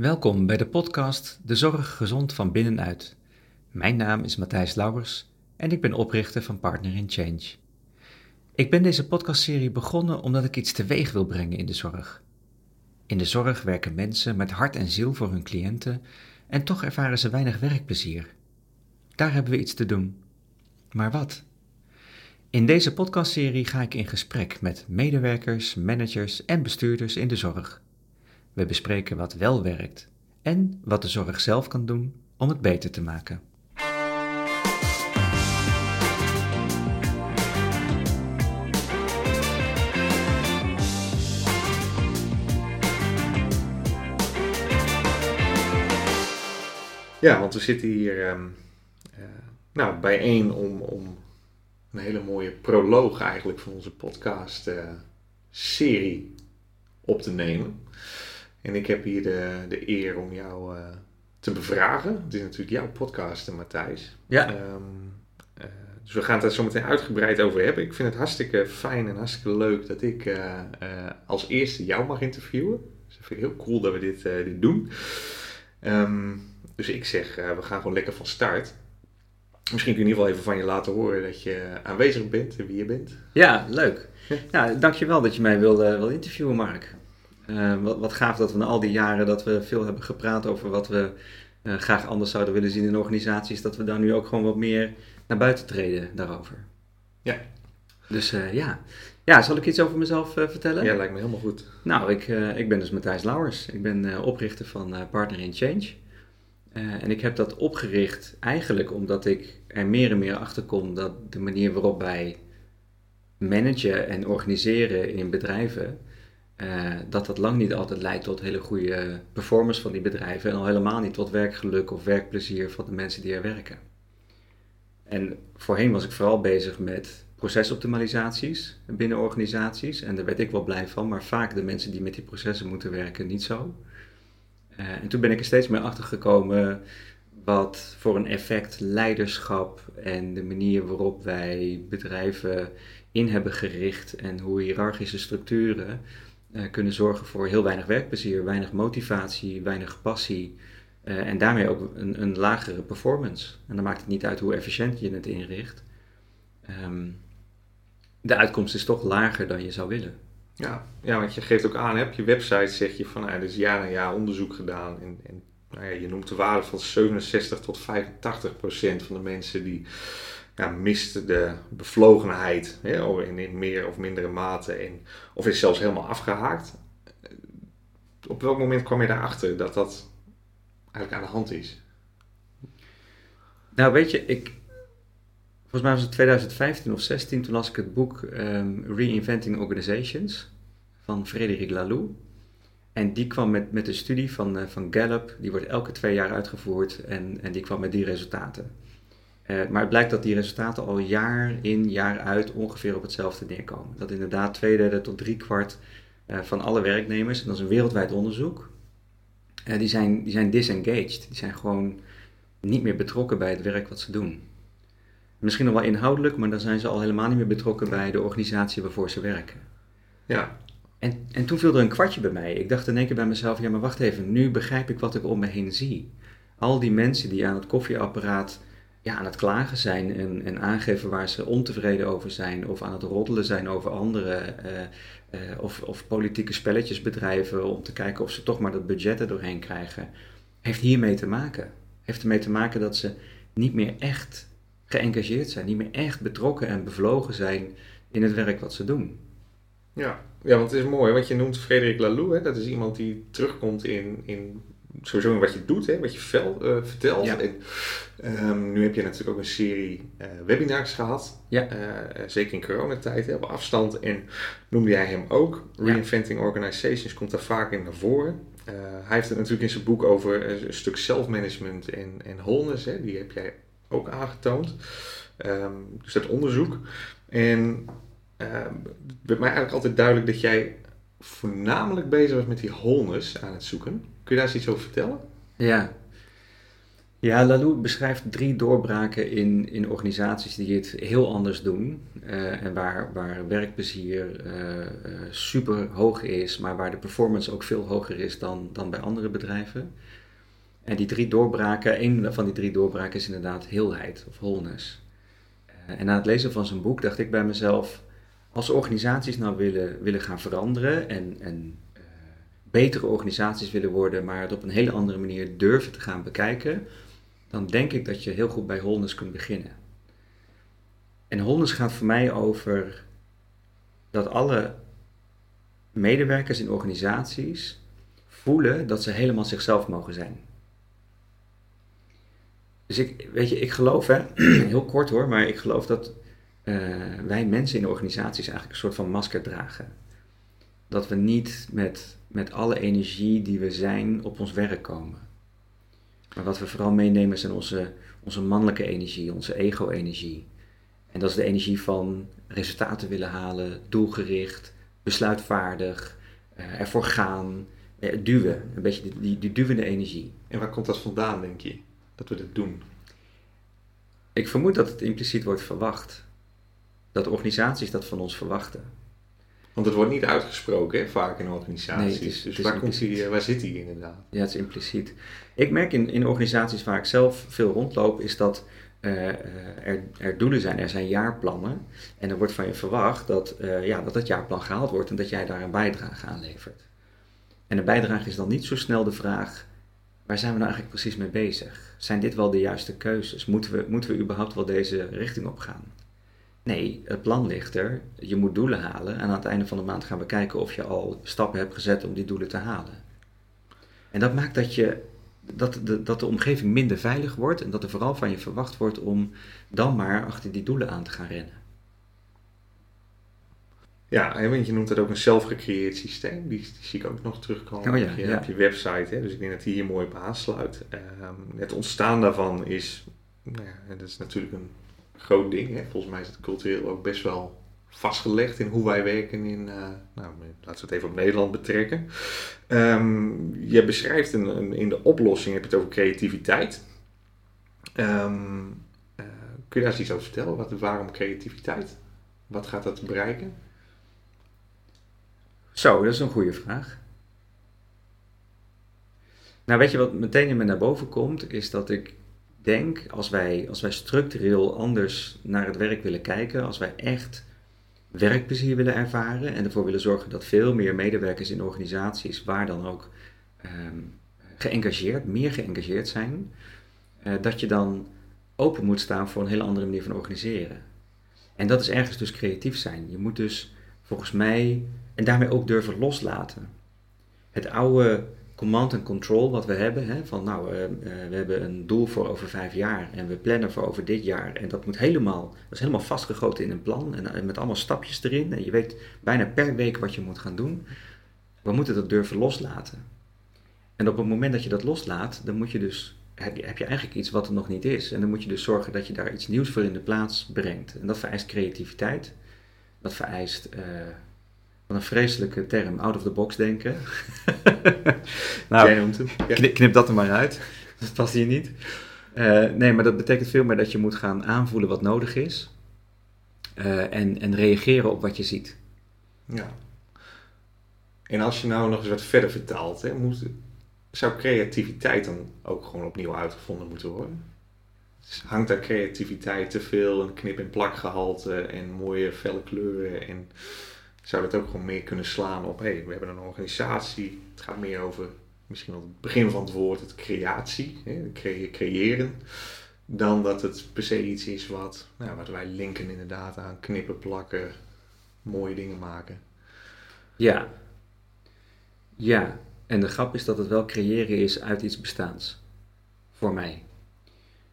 Welkom bij de podcast De Zorg Gezond van Binnenuit. Mijn naam is Matthijs Lauwers en ik ben oprichter van Partner in Change. Ik ben deze podcastserie begonnen omdat ik iets teweeg wil brengen in de zorg. In de zorg werken mensen met hart en ziel voor hun cliënten en toch ervaren ze weinig werkplezier. Daar hebben we iets te doen. Maar wat? In deze podcastserie ga ik in gesprek met medewerkers, managers en bestuurders in de zorg. We bespreken wat wel werkt en wat de zorg zelf kan doen om het beter te maken. Ja, want we zitten hier um, uh, nou, bijeen om, om een hele mooie proloog eigenlijk van onze podcast uh, serie op te nemen. En ik heb hier de, de eer om jou uh, te bevragen. Het is natuurlijk jouw podcast, Matthijs. Ja. Um, uh, dus we gaan het er zo meteen uitgebreid over hebben. Ik vind het hartstikke fijn en hartstikke leuk dat ik uh, als eerste jou mag interviewen. Dus ik vind het heel cool dat we dit, dit doen. Um, dus ik zeg, we gaan gewoon lekker van start. Misschien kun je in ieder geval even van je laten horen dat je aanwezig bent en wie je bent. Ja, leuk. Ja, dankjewel dat je mij wil, wil interviewen, Mark. Uh, wat, wat, gaaf dat we na al die jaren dat we veel hebben gepraat over wat we uh, graag anders zouden willen zien in organisaties, dat we daar nu ook gewoon wat meer naar buiten treden daarover. Ja. Dus uh, ja. Ja, zal ik iets over mezelf vertellen? Ja, lijkt me helemaal goed. Nou, ik, ik ben dus Matthijs Lauwers. Ik ben oprichter van Partner in Change. en ik heb dat opgericht eigenlijk omdat ik er meer en meer achter kom dat de manier waarop wij managen en organiseren in bedrijven, uh, dat dat lang niet altijd leidt tot hele goede performance van die bedrijven en al helemaal niet tot werkgeluk of werkplezier van de mensen die er werken. En voorheen was ik vooral bezig met procesoptimalisaties binnen organisaties en daar werd ik wel blij van, maar vaak de mensen die met die processen moeten werken niet zo. Uh, en toen ben ik er steeds meer achter gekomen wat voor een effect leiderschap en de manier waarop wij bedrijven in hebben gericht en hoe hiërarchische structuren uh, kunnen zorgen voor heel weinig werkplezier, weinig motivatie, weinig passie uh, en daarmee ook een, een, lagere performance. En dan maakt het niet uit hoe efficiënt je het inricht. Um, de uitkomst is toch lager dan je zou willen. Ja, ja want je geeft ook aan, heb je website zeg je van, nou, er is jaar na jaar onderzoek gedaan en, en nou ja, je noemt de waarde van 67 tot 85 procent van de mensen die ja, mist de bevlogenheid hè, in, in meer of mindere mate en, of is zelfs helemaal afgehaakt. Op welk moment kwam je daarachter dat dat eigenlijk aan de hand is? Nou, weet je, ik, volgens mij was het 2015 of 16, toen las ik het boek um, Reinventing Organizations van Frédéric Laloux. En die kwam met, met een studie van, uh, van Gallup, die wordt elke twee jaar uitgevoerd en, en die kwam met die resultaten. Uh, maar het blijkt dat die resultaten al jaar in, jaar uit ongeveer op hetzelfde neerkomen. Dat inderdaad twee derde tot drie kwart uh, van alle werknemers, en dat is een wereldwijd onderzoek, uh, die, zijn, die zijn disengaged. Die zijn gewoon niet meer betrokken bij het werk wat ze doen. Misschien nog wel inhoudelijk, maar dan zijn ze al helemaal niet meer betrokken bij de organisatie waarvoor ze werken. Ja. En, en toen viel er een kwartje bij mij. Ik dacht in één keer bij mezelf, ja maar wacht even, nu begrijp ik wat ik om me heen zie. Al die mensen die aan het koffieapparaat ja, aan het klagen zijn en, en aangeven waar ze ontevreden over zijn, of aan het roddelen zijn over anderen, uh, uh, of, of politieke spelletjes bedrijven om te kijken of ze toch maar dat budget er doorheen krijgen, heeft hiermee te maken. Heeft ermee te maken dat ze niet meer echt geëngageerd zijn, niet meer echt betrokken en bevlogen zijn in het werk wat ze doen. Ja, ja want het is mooi, want je noemt Frederik Laloux, hè? dat is iemand die terugkomt in, in sowieso wat je doet, hè, wat je uh, vertelt. Ja. En, um, nu heb je natuurlijk ook een serie uh, webinars gehad. Ja. Uh, zeker in coronatijd, hè, op afstand. En noemde jij hem ook. Reinventing Organizations komt daar vaak in naar voren. hij heeft het natuurlijk in zijn boek over een stuk self-management en, en wholeness. Hè, die heb jij ook aangetoond. Um, dus dat onderzoek. En het werd mij eigenlijk altijd duidelijk dat jij voornamelijk bezig was met die wholeness aan het zoeken. Kun je daar eens iets over vertellen? Ja. Ja, Lalou beschrijft drie doorbraken in, in organisaties die het heel anders doen. eh, en waar, waar werkplezier eh, eh, super hoog is, maar waar de performance ook veel hoger is dan, dan bij andere bedrijven. En die drie doorbraken, een van die drie doorbraken is inderdaad heelheid of wholeness. En na het lezen van zijn boek dacht ik bij mezelf, als organisaties nou willen, willen gaan veranderen en, en betere organisaties willen worden, maar het op een hele andere manier durven te gaan bekijken, dan denk ik dat je heel goed bij wholeness kunt beginnen. En wholeness gaat voor mij over dat alle medewerkers in organisaties voelen dat ze helemaal zichzelf mogen zijn. Dus ik, weet je, ik geloof, hè, heel kort hoor, maar ik geloof dat eh, wij mensen in organisaties eigenlijk een soort van masker dragen. Dat we niet met, met alle energie die we zijn op ons werk komen. Maar wat we vooral meenemen zijn onze, onze mannelijke energie, onze ego-energie. En dat is de energie van resultaten willen halen, doelgericht, besluitvaardig, uh, ervoor gaan, uh, duwen. Een beetje die, die, die duwende energie. En waar komt dat vandaan, denk je, dat we dit doen? Ik vermoed dat het impliciet wordt verwacht. Dat organisaties dat van ons verwachten. Want het wordt niet uitgesproken, hè, vaak in organisaties. Nee, is, dus waar, komt die, waar zit die inderdaad? Ja, het is impliciet. Ik merk in, in organisaties waar ik zelf veel rondloop, is dat uh, er, er, doelen zijn, er zijn jaarplannen. En er wordt van je verwacht dat, uh, ja, dat dat jaarplan gehaald wordt en dat jij daar een bijdrage aan levert. En een bijdrage is dan niet zo snel de vraag, waar zijn we nou eigenlijk precies mee bezig? Zijn dit wel de juiste keuzes? Moeten we, moeten we überhaupt wel deze richting op gaan? Nee, het plan ligt er. Je moet doelen halen en aan het einde van de maand gaan we kijken of je al stappen hebt gezet om die doelen te halen. En dat maakt dat, je, dat, de, dat de omgeving minder veilig wordt en dat er vooral van je verwacht wordt om dan maar achter die doelen aan te gaan rennen. Ja, want je noemt het ook een zelfgecreëerd systeem. Die, die, zie ik ook nog terugkomen oh ja, op, je, ja. op, je, website. Hè? Dus ik denk dat die hier mooi op aansluit. Um, het ontstaan daarvan is, nou ja, dat is natuurlijk een groot ding. Hè? Volgens mij is het cultureel ook best wel vastgelegd in hoe wij werken in, uh, nou, laten we het even op Nederland betrekken. Um, je beschrijft in de oplossing, heb je het over creativiteit. Um, uh, kun je daar eens iets over vertellen? Wat, waarom creativiteit? Wat gaat dat bereiken? Zo, dat is een goede vraag. Nou, weet je wat meteen in me naar boven komt, is dat ik denk, als wij, als wij structureel anders naar het werk willen kijken, als wij echt werkplezier willen ervaren en ervoor willen zorgen dat veel meer medewerkers in organisaties, waar dan ook, um, geëngageerd, meer geëngageerd zijn, uh, dat je dan open moet staan voor een hele andere manier van organiseren. En dat is ergens dus creatief zijn. Je moet dus volgens mij, en daarmee ook durven loslaten. Het oude command and control wat we hebben, hè, van nou, uh, uh, we hebben een doel voor over vijf jaar en we plannen voor over dit jaar. En dat moet helemaal, dat is helemaal vastgegoten in een plan en, en met allemaal stapjes erin. En je weet bijna per week wat je moet gaan doen. We moeten dat durven loslaten. En op het moment dat je dat loslaat, dan moet je dus, heb je, heb je eigenlijk iets wat er nog niet is. En dan moet je dus zorgen dat je daar iets nieuws voor in de plaats brengt. En dat vereist creativiteit. Dat vereist, wat een vreselijke term, out of the box denken. nou, knip, knip, dat er maar uit. Dat past hier niet. Uh, nee, maar dat betekent veel meer dat je moet gaan aanvoelen wat nodig is. Uh, en, en reageren op wat je ziet. Ja. En als je nou nog eens wat verder vertaalt, hè, moet, zou creativiteit dan ook gewoon opnieuw uitgevonden moeten worden? Dus hangt daar creativiteit te veel, een knip- en plakgehalte en mooie felle kleuren en zou dat ook gewoon meer kunnen slaan op, hey, we hebben een organisatie, het gaat meer over misschien wel het begin van het woord, het creatie, hè, cre creëren, dan dat het per se iets is wat, nou, wat wij linken inderdaad aan knippen, plakken, mooie dingen maken. Ja. Ja, en de grap is dat het wel creëren is uit iets bestaans. Voor mij.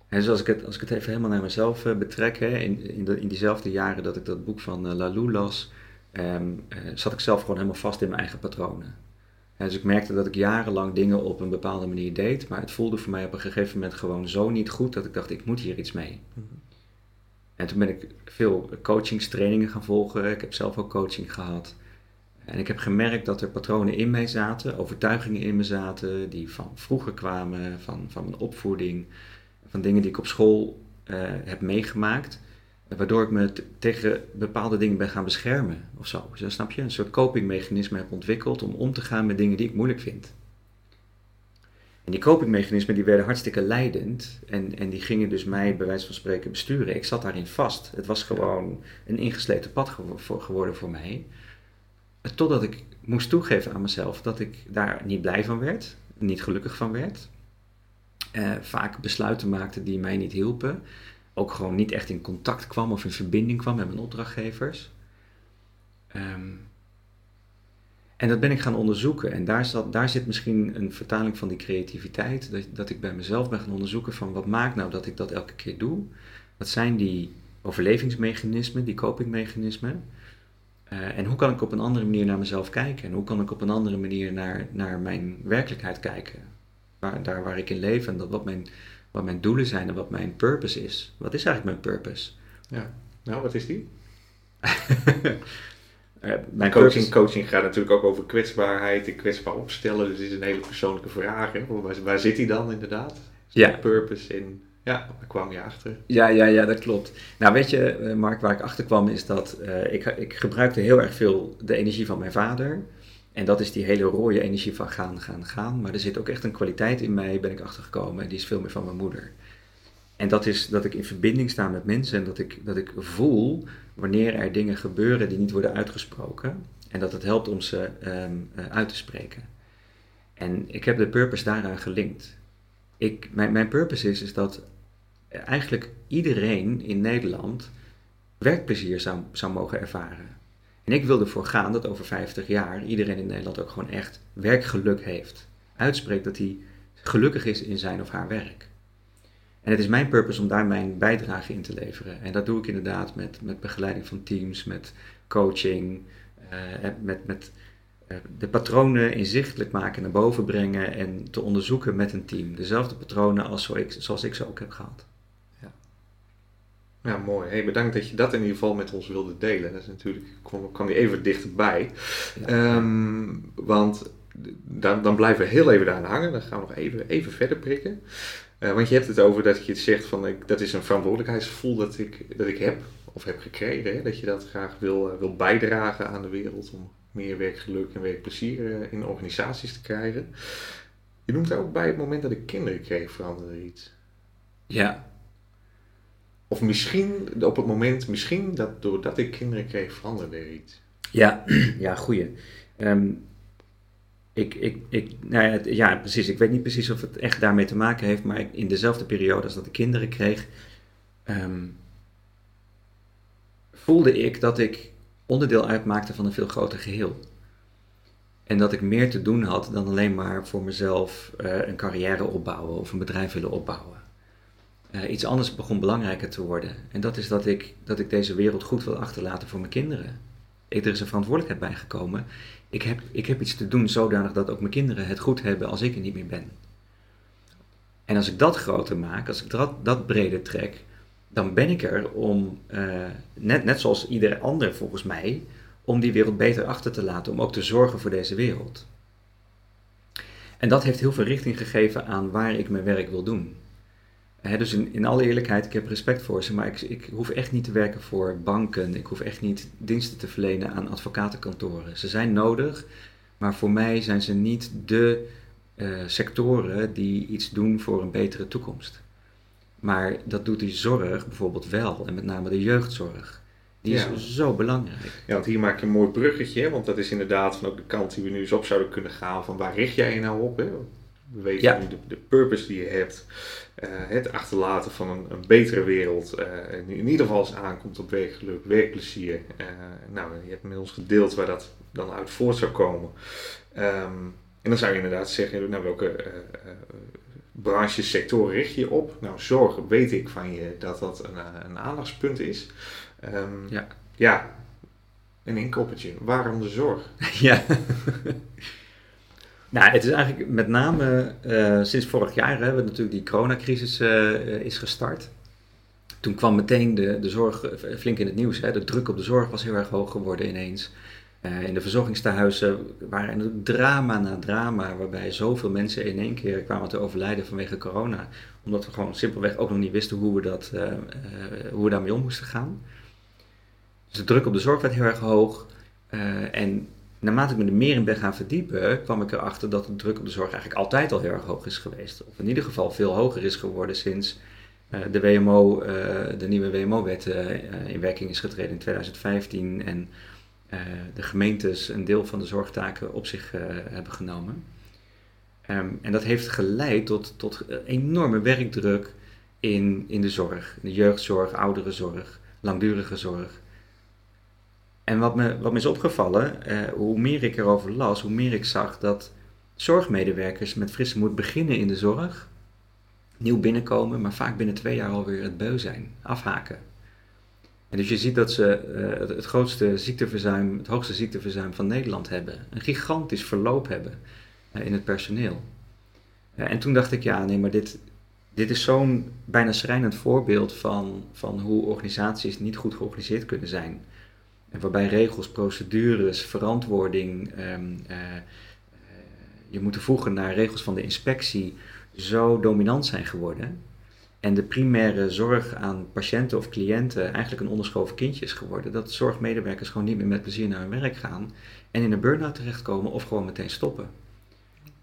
En zoals ik het, als ik het even helemaal naar mezelf uh, betrek, hè, in, in diezelfde jaren dat ik dat boek van uh, Lalou las, um, uh, zat ik zelf gewoon helemaal vast in mijn eigen patronen. En dus ik merkte dat ik jarenlang dingen op een bepaalde manier deed, maar het voelde voor mij op een gegeven moment gewoon zo niet goed dat ik dacht, ik moet hier iets mee. Mm-hmm. En toen ben ik veel coachingstrainingen gaan volgen. Ik heb zelf ook coaching gehad. En ik heb gemerkt dat er patronen in mij zaten, overtuigingen in me zaten, die van vroeger kwamen, van, van mijn opvoeding, van dingen die ik op school uh, heb meegemaakt, waardoor ik me tegen bepaalde dingen ben gaan beschermen of zo. Dus, snap je? Een soort copingmechanisme heb ontwikkeld om om te gaan met dingen die ik moeilijk vind. En die copingmechanismen die werden hartstikke leidend en, en die gingen dus mij bij wijze van spreken besturen. Ik zat daarin vast. Het was gewoon een ingesleten pad geworden voor mij. Totdat ik moest toegeven aan mezelf dat ik daar niet blij van werd, niet gelukkig van werd. Uh, vaak besluiten maakte die mij niet hielpen. Ook gewoon niet echt in contact kwam of in verbinding kwam met mijn opdrachtgevers. Um, en dat ben ik gaan onderzoeken. En daar, zat, daar zit misschien een vertaling van die creativiteit. Dat, dat ik bij mezelf ben gaan onderzoeken van wat maakt nou dat ik dat elke keer doe. Wat zijn die overlevingsmechanismen, die copingmechanismen. Uh, en hoe kan ik op een andere manier naar mezelf kijken? En hoe kan ik op een andere manier naar, naar mijn werkelijkheid kijken? Waar, daar waar ik in leef en dat, wat, mijn, wat mijn doelen zijn en wat mijn purpose is. Wat is eigenlijk mijn purpose? Ja, nou, wat is die? Uh, mijn coaching, coaching gaat natuurlijk ook over kwetsbaarheid en kwetsbaar opstellen. Dus het is een hele persoonlijke vraag. Hè? Waar, waar zit hij dan inderdaad? Ja. Purpose in. Ja, waar kwam je achter? Ja, ja, ja, dat klopt. Nou, weet je, eh, Mark, waar ik achter kwam is dat uh, ik, ik gebruikte heel erg veel de energie van mijn vader. En dat is die hele rode energie van gaan, gaan, gaan. Maar er zit ook echt een kwaliteit in mij, ben ik achtergekomen. En die is veel meer van mijn moeder. En dat is dat ik in verbinding sta met mensen en dat ik, dat ik voel wanneer er dingen gebeuren die niet worden uitgesproken. En dat het helpt om ze ehm, eh, uit te spreken. En ik heb de purpose daaraan gelinkt. Ik, mijn, mijn purpose is, is dat eigenlijk iedereen in Nederland werkplezier zou, zou mogen ervaren. En ik wil ervoor gaan dat over 50 jaar iedereen in Nederland ook gewoon echt werkgeluk heeft. Uitspreekt dat hij gelukkig is in zijn of haar werk. En het is mijn purpose om daar mijn bijdrage in te leveren. En dat doe ik inderdaad met, met begeleiding van teams, met coaching, uh, met, met uh, de patronen inzichtelijk maken, naar boven brengen en te onderzoeken met een team. Dezelfde patronen als ik, zoals ik ze ook heb gehad. Ja, mooi. Hey, bedankt dat je dat in ieder geval met ons wilde delen. Dat is natuurlijk, kwam, kwam je even dichterbij. Ja. Um, want dan, dan blijven we heel even daar hangen. Dan gaan we nog even, even verder prikken. Uh, want je hebt het over dat je het zegt van ik, dat is een verantwoordelijkheidsgevoel dat ik, dat ik heb of heb gekregen. Hè? Dat je dat graag wil, uh, wil bijdragen aan de wereld om meer werkgeluk en werkplezier uh, in organisaties te krijgen. Je noemt ook bij het moment dat ik kinderen kreeg veranderde iets. Ja. Of misschien op het moment, misschien dat doordat ik kinderen kreeg veranderde er iets. Ja, ja goeie. Um, ik, ik, ik, nou ja, ja, precies. Ik weet niet precies of het echt daarmee te maken heeft, maar in dezelfde periode als dat ik kinderen kreeg, um, voelde ik dat ik onderdeel uitmaakte van een veel groter geheel. En dat ik meer te doen had dan alleen maar voor mezelf uh, een carrière opbouwen of een bedrijf willen opbouwen. Uh, iets anders begon belangrijker te worden. En dat is dat ik, dat ik deze wereld goed wil achterlaten voor mijn kinderen. Ik, er is een verantwoordelijkheid bij gekomen ik heb, ik heb iets te doen zodanig dat ook mijn kinderen het goed hebben als ik er niet meer ben. En als ik dat groter maak, als ik dat, dat breder trek, dan ben ik er om, uh, net, net zoals ieder ander volgens mij, om die wereld beter achter te laten, om ook te zorgen voor deze wereld. En dat heeft heel veel richting gegeven aan waar ik mijn werk wil doen dus in, in alle eerlijkheid, ik heb respect voor ze, maar ik, ik hoef echt niet te werken voor banken. Ik hoef echt niet diensten te verlenen aan advocatenkantoren. Ze zijn nodig, maar voor mij zijn ze niet de uh, sectoren die iets doen voor een betere toekomst. Maar dat doet die zorg bijvoorbeeld wel, en met name de jeugdzorg. Die is zo belangrijk. Ja, want hier maak je een mooi bruggetje, want dat is inderdaad van ook de kant die we nu eens op zouden kunnen gaan van waar richt jij je nou op? Hè? We weten nu de, de, purpose die je hebt. Uh, het achterlaten van een, een betere wereld. Uh, in, ieder geval als het aankomt op werkgeluk, werkplezier. Uh, nou, je hebt met ons gedeeld waar dat dan uit voort zou komen. Um, en dan zou je inderdaad zeggen, nou, welke branches, sectoren richt je op? Nou, zorg weet ik van je dat dat een, een aandachtspunt is. Um, ja. ja, een inkoppertje. Waarom de zorg? ja. Nou, het is eigenlijk met name uh, sinds vorig jaar hebben we natuurlijk die coronacrisis uh, is gestart. Toen kwam meteen de, de zorg flink in het nieuws. Hè. De druk op de zorg was heel erg hoog geworden ineens. in de verzorgingstehuizen waren er drama na drama, waarbij zoveel mensen in één keer kwamen te overlijden vanwege corona. Omdat we gewoon simpelweg ook nog niet wisten hoe we, dat, hoe we daarmee om moesten gaan. Dus de druk op de zorg werd heel erg hoog. en naarmate ik me er meer in ben gaan verdiepen, kwam ik erachter dat de druk op de zorg eigenlijk altijd al heel erg hoog is geweest. Of in ieder geval veel hoger is geworden sinds uh, de WMO, uh, de nieuwe WMO-wet uh, in werking is getreden in 2015 en de gemeentes een deel van de zorgtaken op zich hebben genomen. Um, en dat heeft geleid tot, tot enorme werkdruk in, in de zorg, in de jeugdzorg, ouderenzorg, langdurige zorg. En wat me, wat me is opgevallen, uh, hoe meer ik erover las, hoe meer ik zag dat zorgmedewerkers met frisse moed beginnen in de zorg, nieuw binnenkomen, maar vaak binnen twee jaar alweer het beu zijn, afhaken. En dus je ziet dat ze uh, het, grootste ziekteverzuim, het hoogste ziekteverzuim van Nederland hebben. Een gigantisch verloop hebben uh, in het personeel. en toen dacht ik, ja, nee, maar dit, dit is zo'n bijna schrijnend voorbeeld van, van hoe organisaties niet goed georganiseerd kunnen zijn. Waarbij regels, procedures, verantwoording, um, uh, je moet voegen naar regels van de inspectie, zo dominant zijn geworden. En de primaire zorg aan patiënten of cliënten eigenlijk een onderschoven kindje is geworden. Dat zorgmedewerkers gewoon niet meer met plezier naar hun werk gaan en in een burn-out terechtkomen of gewoon meteen stoppen.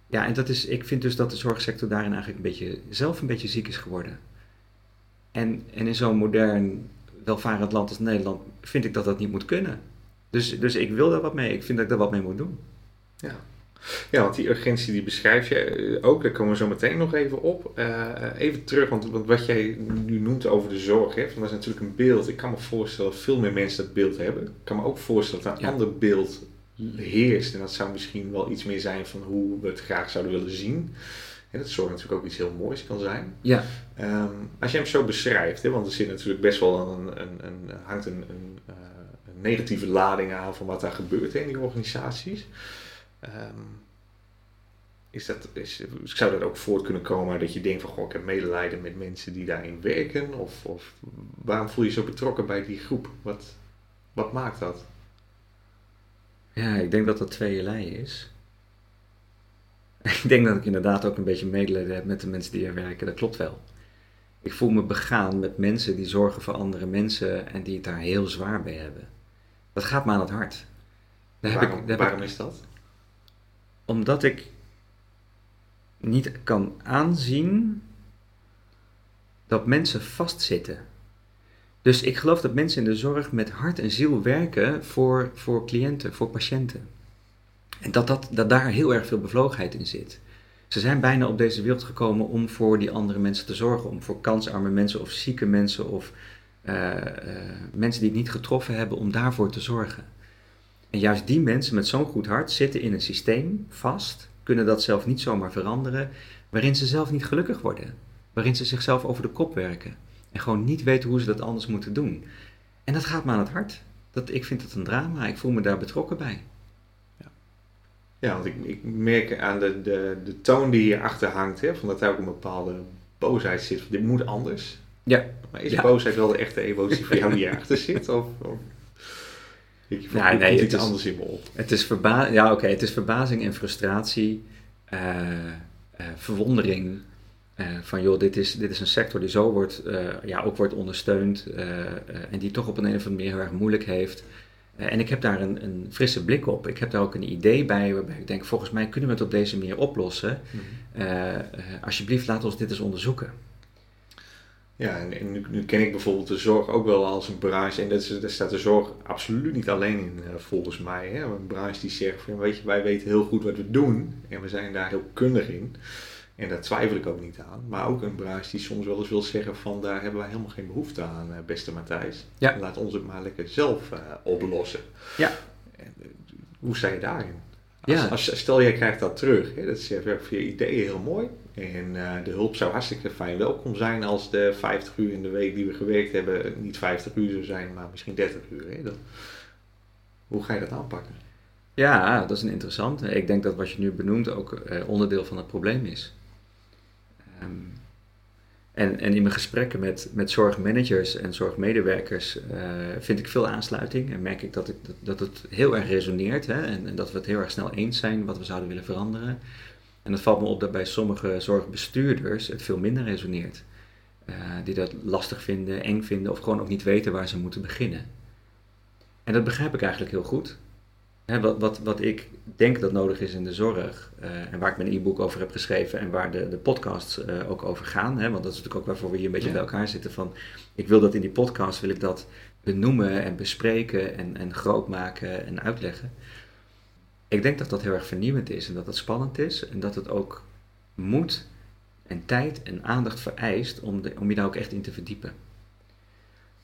Ja, en dat is, ik vind dus dat de zorgsector daarin eigenlijk een beetje, zelf een beetje ziek is geworden. En, en in zo'n modern welvarend land als Nederland vind ik dat dat niet moet kunnen. Dus, dus ik wil daar wat mee. Ik vind dat ik daar wat mee moet doen. Ja. Ja, want die urgentie die beschrijf je eh, ook, daar komen we zo meteen nog even op. Uh, even terug, want, want, wat jij nu noemt over de zorg, hè, dat is natuurlijk een beeld. Ik kan me voorstellen dat veel meer mensen dat beeld hebben. Ik kan me ook voorstellen dat een ander beeld heerst. En dat zou misschien wel iets meer zijn van hoe we het graag zouden willen zien. En dat zorg natuurlijk ook iets heel moois kan zijn. Ja. Um, als je hem zo beschrijft, hè, want er zit natuurlijk best wel een, een, een hangt een, een, uh, een, negatieve lading aan van wat daar gebeurt in die organisaties. Um, is dat, is, zou dat ook voort kunnen komen dat je denkt van goh, ik heb medelijden met mensen die daarin werken? Of, of waarom voel je je zo betrokken bij die groep? Wat, wat maakt dat? Ja, ik denk dat dat tweeënlei is. ik denk dat ik inderdaad ook een beetje medelijden heb met de mensen die er werken. Dat klopt wel. Ik voel me begaan met mensen die zorgen voor andere mensen en die het daar heel zwaar bij hebben. Dat gaat me aan het hart. Daar waarom ik, daar waarom is dat? Omdat ik niet kan aanzien dat mensen vastzitten. Dus ik geloof dat mensen in de zorg met hart en ziel werken voor, voor cliënten, voor patiënten. En dat, dat, dat daar heel erg veel bevlogenheid in zit. Ze zijn bijna op deze wereld gekomen om voor die andere mensen te zorgen. Om voor kansarme mensen of zieke mensen of uh, uh, mensen die het niet getroffen hebben, om daarvoor te zorgen. En juist die mensen met zo'n goed hart zitten in een systeem vast, kunnen dat zelf niet zomaar veranderen, waarin ze zelf niet gelukkig worden. Waarin ze zichzelf over de kop werken. En gewoon niet weten hoe ze dat anders moeten doen. En dat gaat me aan het hart. Dat, ik vind het een drama. Ik voel me daar betrokken bij. Ja, want ik, ik merk aan de, de, de toon die hierachter hangt, hè, van dat daar ook een bepaalde boosheid zit. Dit moet anders. Ja. Maar is boosheid wel de echte emotie voor jou die hierachter zit? Of, of ik ja, nee, iets anders in me op? Het is, verba ja, oké, het is verbazing en frustratie, uh, uh, verwondering. Uh, van joh, dit is, dit is een sector die zo wordt, ja, ook wordt ondersteund en die toch op een, een of andere manier heel erg moeilijk heeft. Eh, en ik heb daar een, een, frisse blik op. Ik heb daar ook een idee bij waarbij ik denk, volgens mij kunnen we het op deze manier oplossen. Eh, eh, alsjeblieft, laat ons dit eens onderzoeken. Ja, en, nu, nu, ken ik bijvoorbeeld de zorg ook wel als een branche. En dat daar staat de zorg absoluut niet alleen in, volgens mij. Hè? Een branche die zegt van, weet je, wij weten heel goed wat we doen. En we zijn daar heel kundig in. En daar twijfel ik ook niet aan. Maar ook een branche die soms wel eens wil zeggen van daar hebben wij helemaal geen behoefte aan, eh, beste Matthijs. Ja. Laat ons het maar lekker zelf uh, oplossen. Ja. En, uh, hoe sta je daarin? Als, ja. als, stel jij krijgt dat terug, hè, dat is voor je ideeën heel mooi. En de hulp zou hartstikke fijn welkom zijn als de 50 uur in de week die we gewerkt hebben niet 50 uur zou zijn, maar misschien 30 uur. Hè. Hoe ga je dat aanpakken? Ja, dat is een interessante. Ik denk dat wat je nu benoemt ook onderdeel van het probleem is. Um, En, en in mijn gesprekken met, met zorgmanagers en zorgmedewerkers uh, vind ik veel aansluiting en merk ik dat, ik, dat, dat het heel erg resoneert hè, en, en, dat we het heel erg snel eens zijn wat we zouden willen veranderen. En het valt me op dat bij sommige zorgbestuurders het veel minder resoneert. Uh, die dat lastig vinden, eng vinden of gewoon ook niet weten waar ze moeten beginnen. En dat begrijp ik eigenlijk heel goed. Hè, wat, wat, wat ik denk dat nodig is in de zorg, uh, en waar ik mijn e-book over heb geschreven en waar de, de podcasts uh, ook over gaan, hè, want dat is natuurlijk ook waarvoor we hier een beetje ja. bij elkaar zitten. Van, ik wil dat in die podcast, wil ik dat benoemen en bespreken en, en groot maken en uitleggen. Ik denk dat dat heel erg vernieuwend is en dat het spannend is en dat het ook moet en tijd en aandacht vereist om, de, om je daar ook echt in te verdiepen.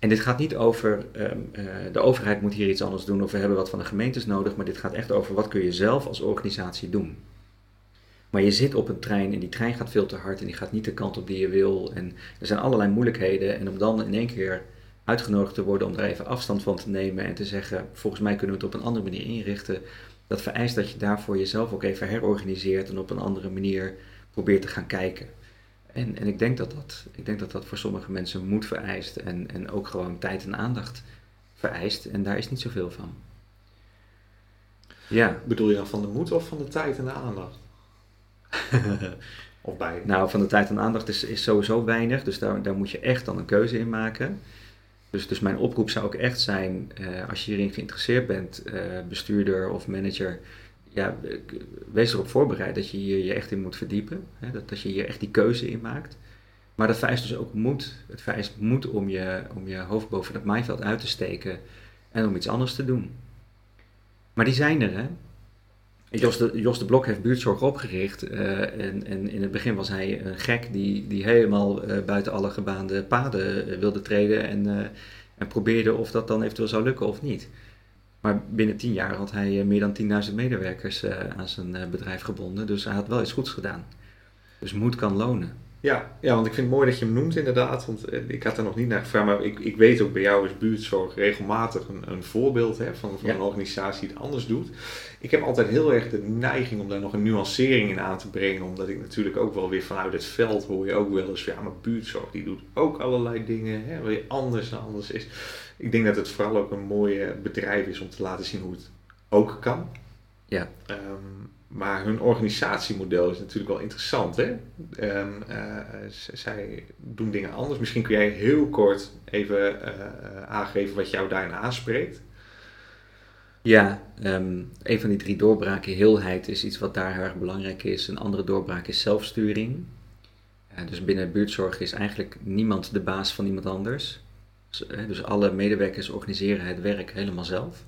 En dit gaat niet over um, uh, de overheid moet hier iets anders doen of we hebben wat van de gemeentes nodig, maar dit gaat echt over wat kun je zelf als organisatie doen. Maar je zit op een trein en die trein gaat veel te hard en die gaat niet de kant op die je wil. En er zijn allerlei moeilijkheden. En om dan in één keer uitgenodigd te worden om er even afstand van te nemen en te zeggen: volgens mij kunnen we het op een andere manier inrichten. Dat vereist dat je daarvoor jezelf ook even herorganiseert en op een andere manier probeert te gaan kijken. En, en ik, denk dat dat, ik denk dat dat voor sommige mensen moed vereist en, en ook gewoon tijd en aandacht vereist. En daar is niet zoveel van. Ja. Bedoel je dan van de moed of van de tijd en de aandacht? of beide? Nou, van de tijd en aandacht is, is sowieso weinig, dus daar, daar moet je echt dan een keuze in maken. Dus, dus mijn oproep zou ook echt zijn, uh, als je hierin geïnteresseerd bent, uh, bestuurder of manager, ja, wees erop voorbereid dat je hier je echt in moet verdiepen. Hè, dat, dat je hier echt die keuze in maakt. Maar dat vereist dus ook moed. Het vereist moed om je, om je hoofd boven het maaiveld uit te steken en om iets anders te doen. Maar die zijn er, hè. Jos de, Jos de Blok heeft buurtzorg opgericht uh, en, en, in het begin was hij een gek die, die helemaal uh, buiten alle gebaande paden uh, wilde treden en, en probeerde of dat dan eventueel zou lukken of niet. Maar binnen tien jaar had hij meer dan 10.000 medewerkers aan zijn bedrijf gebonden, dus hij had wel iets goeds gedaan. Dus moed kan lonen. Ja, ja, want ik vind het mooi dat je hem noemt inderdaad. Want ik had er nog niet naar gevraagd. Maar ik, ik weet ook bij jou is buurtzorg regelmatig een, een voorbeeld hè, van, van ja. een organisatie die het anders doet. Ik heb altijd heel erg de neiging om daar nog een nuancering in aan te brengen. Omdat ik natuurlijk ook wel weer vanuit het veld hoor je ook wel eens. Ja, maar buurtzorg die doet ook allerlei dingen. Hè, je anders en anders is. Ik denk dat het vooral ook een mooi bedrijf is om te laten zien hoe het ook kan. Ja. Um, maar hun organisatiemodel is natuurlijk wel interessant. Hè? Um, uh, zij doen dingen anders. Misschien kun jij heel kort even uh, aangeven wat jou daarin aanspreekt. Ja, um, een van die drie doorbraken, heelheid, is iets wat daar heel erg belangrijk is. Een andere doorbraak is zelfsturing. Uh, dus binnen buurtzorg is eigenlijk niemand de baas van iemand anders. Dus, alle medewerkers organiseren het werk helemaal zelf.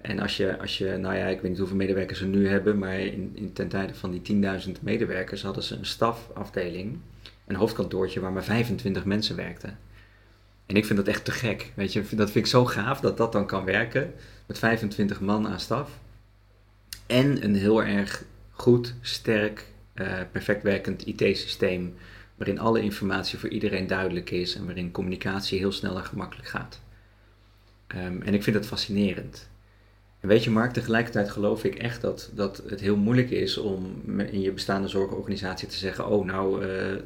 En als je, als je, nou ja, ik weet niet hoeveel medewerkers ze nu hebben, maar in, in ten tijde van die 10.000 medewerkers hadden ze een stafafdeling, een hoofdkantoortje waar maar 25 mensen werkten. En ik vind dat echt te gek, weet je, dat vind ik zo gaaf dat dat dan kan werken, met 25 man aan staf. En een heel erg goed, sterk, uh, perfect werkend IT-systeem, waarin alle informatie voor iedereen duidelijk is en waarin communicatie heel snel en gemakkelijk gaat. Um, en ik vind dat fascinerend. En weet je, Mark, tegelijkertijd geloof ik echt dat, dat het heel moeilijk is om in je bestaande zorgorganisatie te zeggen: Oh, nou, uh, uh,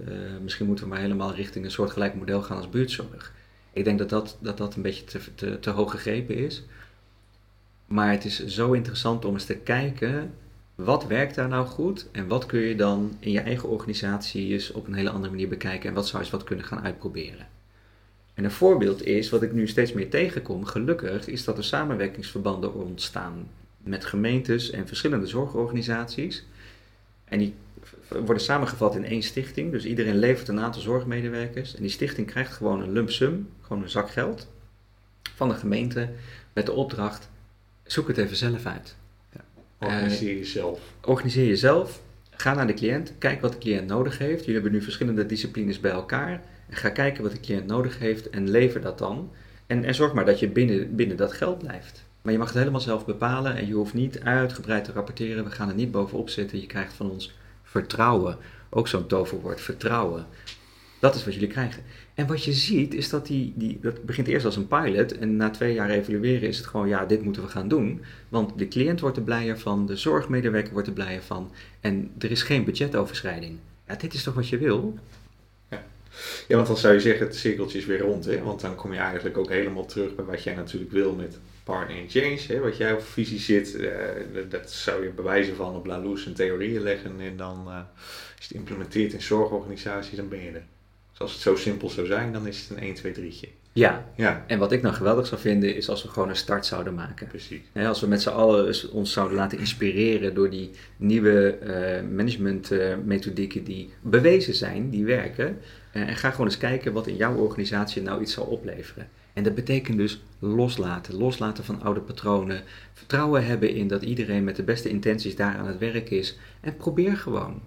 misschien moeten we maar helemaal richting een soortgelijk model gaan als buurtzorg. Ik denk dat dat, dat, dat een beetje te, te, te hoog gegrepen is. Maar het is zo interessant om eens te kijken: wat werkt daar nou goed en wat kun je dan in je eigen organisatie eens op een hele andere manier bekijken en wat zou je eens wat kunnen gaan uitproberen. En een voorbeeld is, wat ik nu steeds meer tegenkom, gelukkig, is dat er samenwerkingsverbanden ontstaan met gemeentes en verschillende zorgorganisaties. En die worden samengevat in één stichting. Dus iedereen levert een aantal zorgmedewerkers. En die stichting krijgt gewoon een lump sum, gewoon een zak geld, van de gemeente met de opdracht: zoek het even zelf uit. Organiseer jezelf. Uh, organiseer jezelf. Ga naar de cliënt, kijk wat de cliënt nodig heeft. Jullie hebben nu verschillende disciplines bij elkaar. Ga kijken wat de cliënt nodig heeft en lever dat dan. En, en zorg maar dat je binnen, binnen dat geld blijft. Maar je mag het helemaal zelf bepalen en je hoeft niet uitgebreid te rapporteren. We gaan er niet bovenop zitten. Je krijgt van ons vertrouwen. Ook zo'n toverwoord, vertrouwen. Dat is wat jullie krijgen. En wat je ziet is dat die, die, dat begint eerst als een pilot en na twee jaar evalueren is het gewoon, ja, dit moeten we gaan doen. Want de cliënt wordt er blijer van, de zorgmedewerker wordt er blijer van en er is geen budgetoverschrijding. Ja, dit is toch wat je wil? Ja, want dan zou je zeggen, het cirkeltje is weer rond, hè? Want dan kom je eigenlijk ook helemaal terug bij wat jij natuurlijk wil met partner in change, hè? Wat jij op visie zit, uh, dat zou je bewijzen van op Laloes en theorieën leggen. En dan, uh, als je het implementeert in zorgorganisaties, dan ben je er. Als het zo simpel zou zijn, dan is het een 1, 2, 3'tje. Ja. ja, en wat ik nou geweldig zou vinden is als we gewoon een start zouden maken. Precies. als we met z'n allen ons zouden laten inspireren door die nieuwe uh, managementmethodieken die bewezen zijn, die werken. Uh, en ga gewoon eens kijken wat in jouw organisatie nou iets zal opleveren. En dat betekent dus loslaten. Loslaten van oude patronen. Vertrouwen hebben in dat iedereen met de beste intenties daar aan het werk is. En probeer gewoon.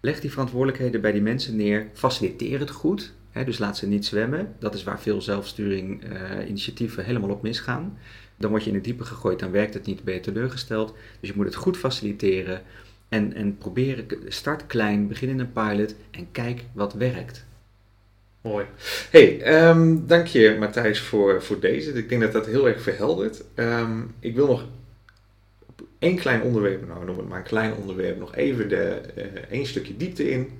Leg die verantwoordelijkheden bij die mensen neer. Faciliteer het goed dus laat ze niet zwemmen. Dat is waar veel zelfsturing uh, initiatieven helemaal op misgaan. Dan word je in het diepe gegooid, dan werkt het niet, ben je teleurgesteld. Dus je moet het goed faciliteren en, en proberen, start klein, begin in een pilot en kijk wat werkt. Mooi. Hey, um, dank je Matthijs voor, voor deze. Ik denk dat dat heel erg verheldert. Um, ik wil nog één klein onderwerp, nou noem het maar een klein onderwerp, nog even de, uh, één stukje diepte in.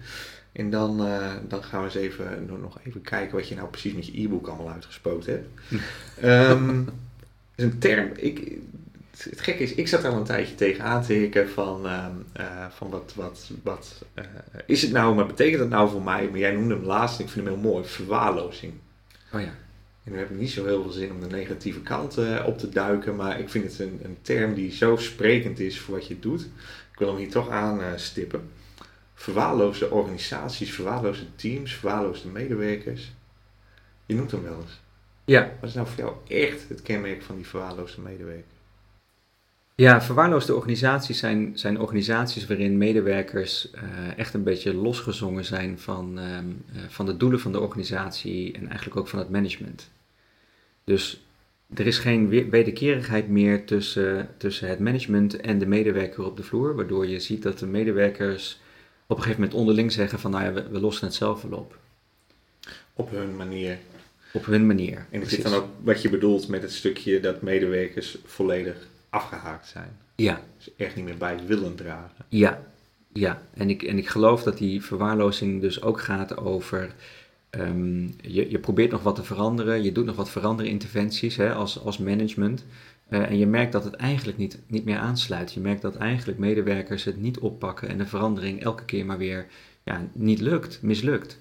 En dan, uh, dan gaan we eens even, nog even kijken wat je nou precies met je e-book allemaal uitgespoten hebt. um, is een term, ik, het gekke is, ik zat al een tijdje tegen aan te hikken van, uh, uh, van wat, wat, wat is het nou, maar betekent dat nou voor mij? Maar jij noemde hem laatst, ik vind hem heel mooi, verwaarlozing. Oh ja. En nu heb ik niet zo heel veel zin om de negatieve kant op te duiken, maar ik vind het een, een term die zo sprekend is voor wat je doet. Ik wil hem hier toch aanstippen verwaarloosde organisaties, verwaarloosde teams, verwaarloosde medewerkers. Je noemt hem wel eens. Ja. Wat is nou voor jou echt het kenmerk van die verwaarloosde medewerker? Ja, verwaarloosde organisaties zijn, zijn organisaties waarin medewerkers uh, echt een beetje losgezongen zijn van, uh, van de doelen van de organisatie en eigenlijk ook van het management. Dus er is geen wederkerigheid meer tussen, tussen het management en de medewerker op de vloer, waardoor je ziet dat de medewerkers op een gegeven moment onderling zeggen van nou ja, we, lossen het zelf wel op. Op hun manier. Op hun manier. En is dit dan ook wat je bedoelt met het stukje dat medewerkers volledig afgehaakt zijn? Ja. Dus echt niet meer bij willen dragen. Ja, ja. En, ik, en ik geloof dat die verwaarlozing dus ook gaat over. Um, je, je probeert nog wat te veranderen, je doet nog wat veranderen interventies hè, als, als management. Uh, en je merkt dat het eigenlijk niet, niet meer aansluit. Je merkt dat eigenlijk medewerkers het niet oppakken en de verandering elke keer maar weer ja, niet lukt, mislukt.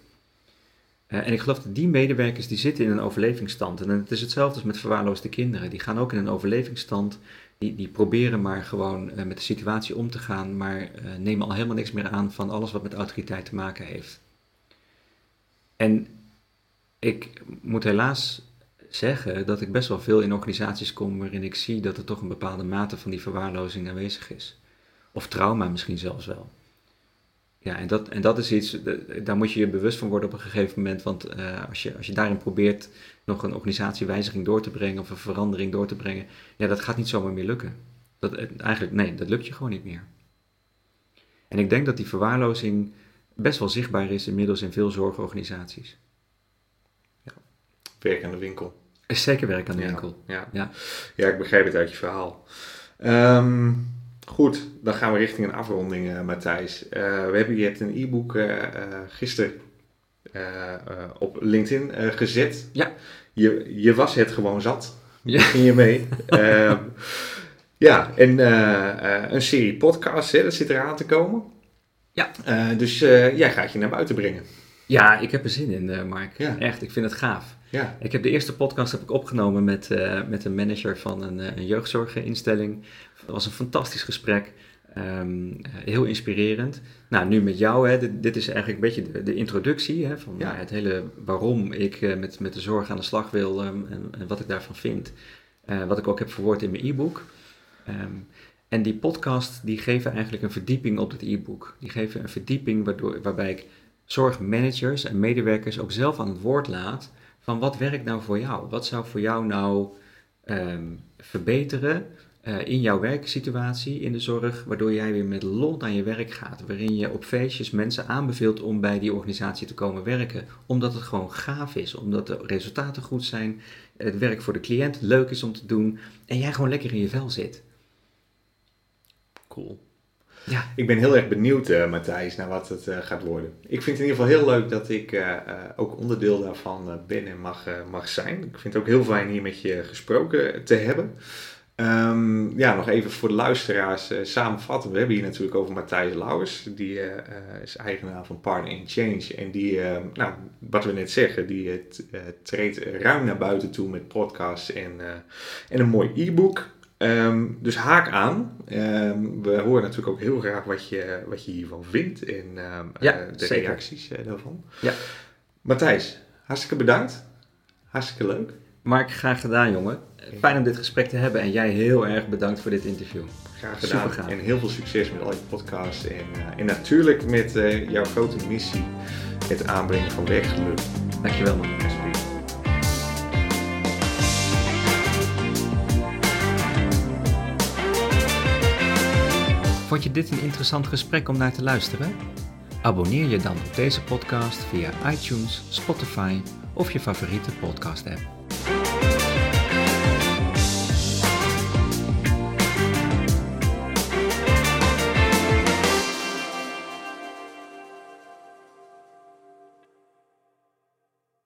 Uh, en ik geloof dat die medewerkers die zitten in een overlevingsstand. En het is hetzelfde als met verwaarloosde kinderen. Die gaan ook in een overlevingsstand. Die, die proberen maar gewoon uh, met de situatie om te gaan, maar nemen al helemaal niks meer aan van alles wat met autoriteit te maken heeft. En ik moet helaas zeggen dat ik best wel veel in organisaties kom waarin ik zie dat er toch een bepaalde mate van die verwaarlozing aanwezig is. Of trauma misschien zelfs wel. Ja, en dat, en dat is iets, daar moet je je bewust van worden op een gegeven moment. Want uh, als, je, als je daarin probeert nog een organisatiewijziging door te brengen of een verandering door te brengen, ja, dat gaat niet zomaar meer lukken. Dat, eigenlijk, nee, dat lukt je gewoon niet meer. En ik denk dat die verwaarlozing best wel zichtbaar is inmiddels in veel zorgorganisaties. Ja, werk aan de winkel. Is zeker werk aan de winkel. Ja. Ja. ja, ik begrijp het uit je verhaal. Um, goed, dan gaan we richting een afronding, uh, Matthijs. Uh, we hebben, je hebt een e-book uh, gisteren op LinkedIn gezet. Ja. Je, je was het gewoon zat. Ja. ging je mee. um, ja, en een serie podcasts, hè, dat zit eraan te komen. Ja. dus jij gaat je naar buiten brengen. Ja, ik heb er zin in, Mark. Ja. Echt, ik vind het gaaf. Ja. Ik heb de eerste podcast heb ik opgenomen met, met een manager van een, een jeugdzorginstelling. Dat was een fantastisch gesprek. Um, heel inspirerend. Nou, nu met jou, hè, dit, dit is eigenlijk een beetje de, de introductie hè, van ja. het hele waarom ik met, met de zorg aan de slag wil um, en, en, wat ik daarvan vind. Wat ik ook heb verwoord in mijn e-book. Um, en die podcast die geven eigenlijk een verdieping op het e-book. Die geven een verdieping waardoor, waarbij ik zorgmanagers en medewerkers ook zelf aan het woord laat van wat werkt nou voor jou? Wat zou voor jou nou um, verbeteren uh, in jouw werksituatie in de zorg, waardoor jij weer met lol naar je werk gaat, waarin je op feestjes mensen aanbeveelt om bij die organisatie te komen werken, omdat het gewoon gaaf is, omdat de resultaten goed zijn, het werk voor de cliënt leuk is om te doen en jij gewoon lekker in je vel zit. Cool. Ja. Ik ben heel erg benieuwd, uh, Matthijs, naar wat het gaat worden. Ik vind het in ieder geval heel leuk dat ik ook onderdeel daarvan ben en mag, mag zijn. Ik vind het ook heel fijn hier met je gesproken te hebben. Um, ja, nog even voor de luisteraars samenvatten. We hebben hier natuurlijk over Matthijs Lauwers. Die is eigenaar van Partner in Change. En die, nou, wat we net zeggen, die treedt ruim naar buiten toe met podcasts en, en een mooi e-book. Um, dus haak aan. Um, we horen natuurlijk ook heel graag wat je, wat je hiervan vindt en ja, de zeker. reacties daarvan. Ja. Matthijs, hartstikke bedankt. Hartstikke leuk. Mark, graag gedaan, jongen. Fijn om dit gesprek te hebben en jij heel erg bedankt voor dit interview. Graag gedaan. En heel veel succes met al je podcasts. En, uh, en natuurlijk met jouw grote missie: het aanbrengen van werkgeluk. Dankjewel, man. Vond je dit een interessant gesprek om naar te luisteren? Abonneer je dan op deze podcast via iTunes, Spotify of je favoriete podcast app.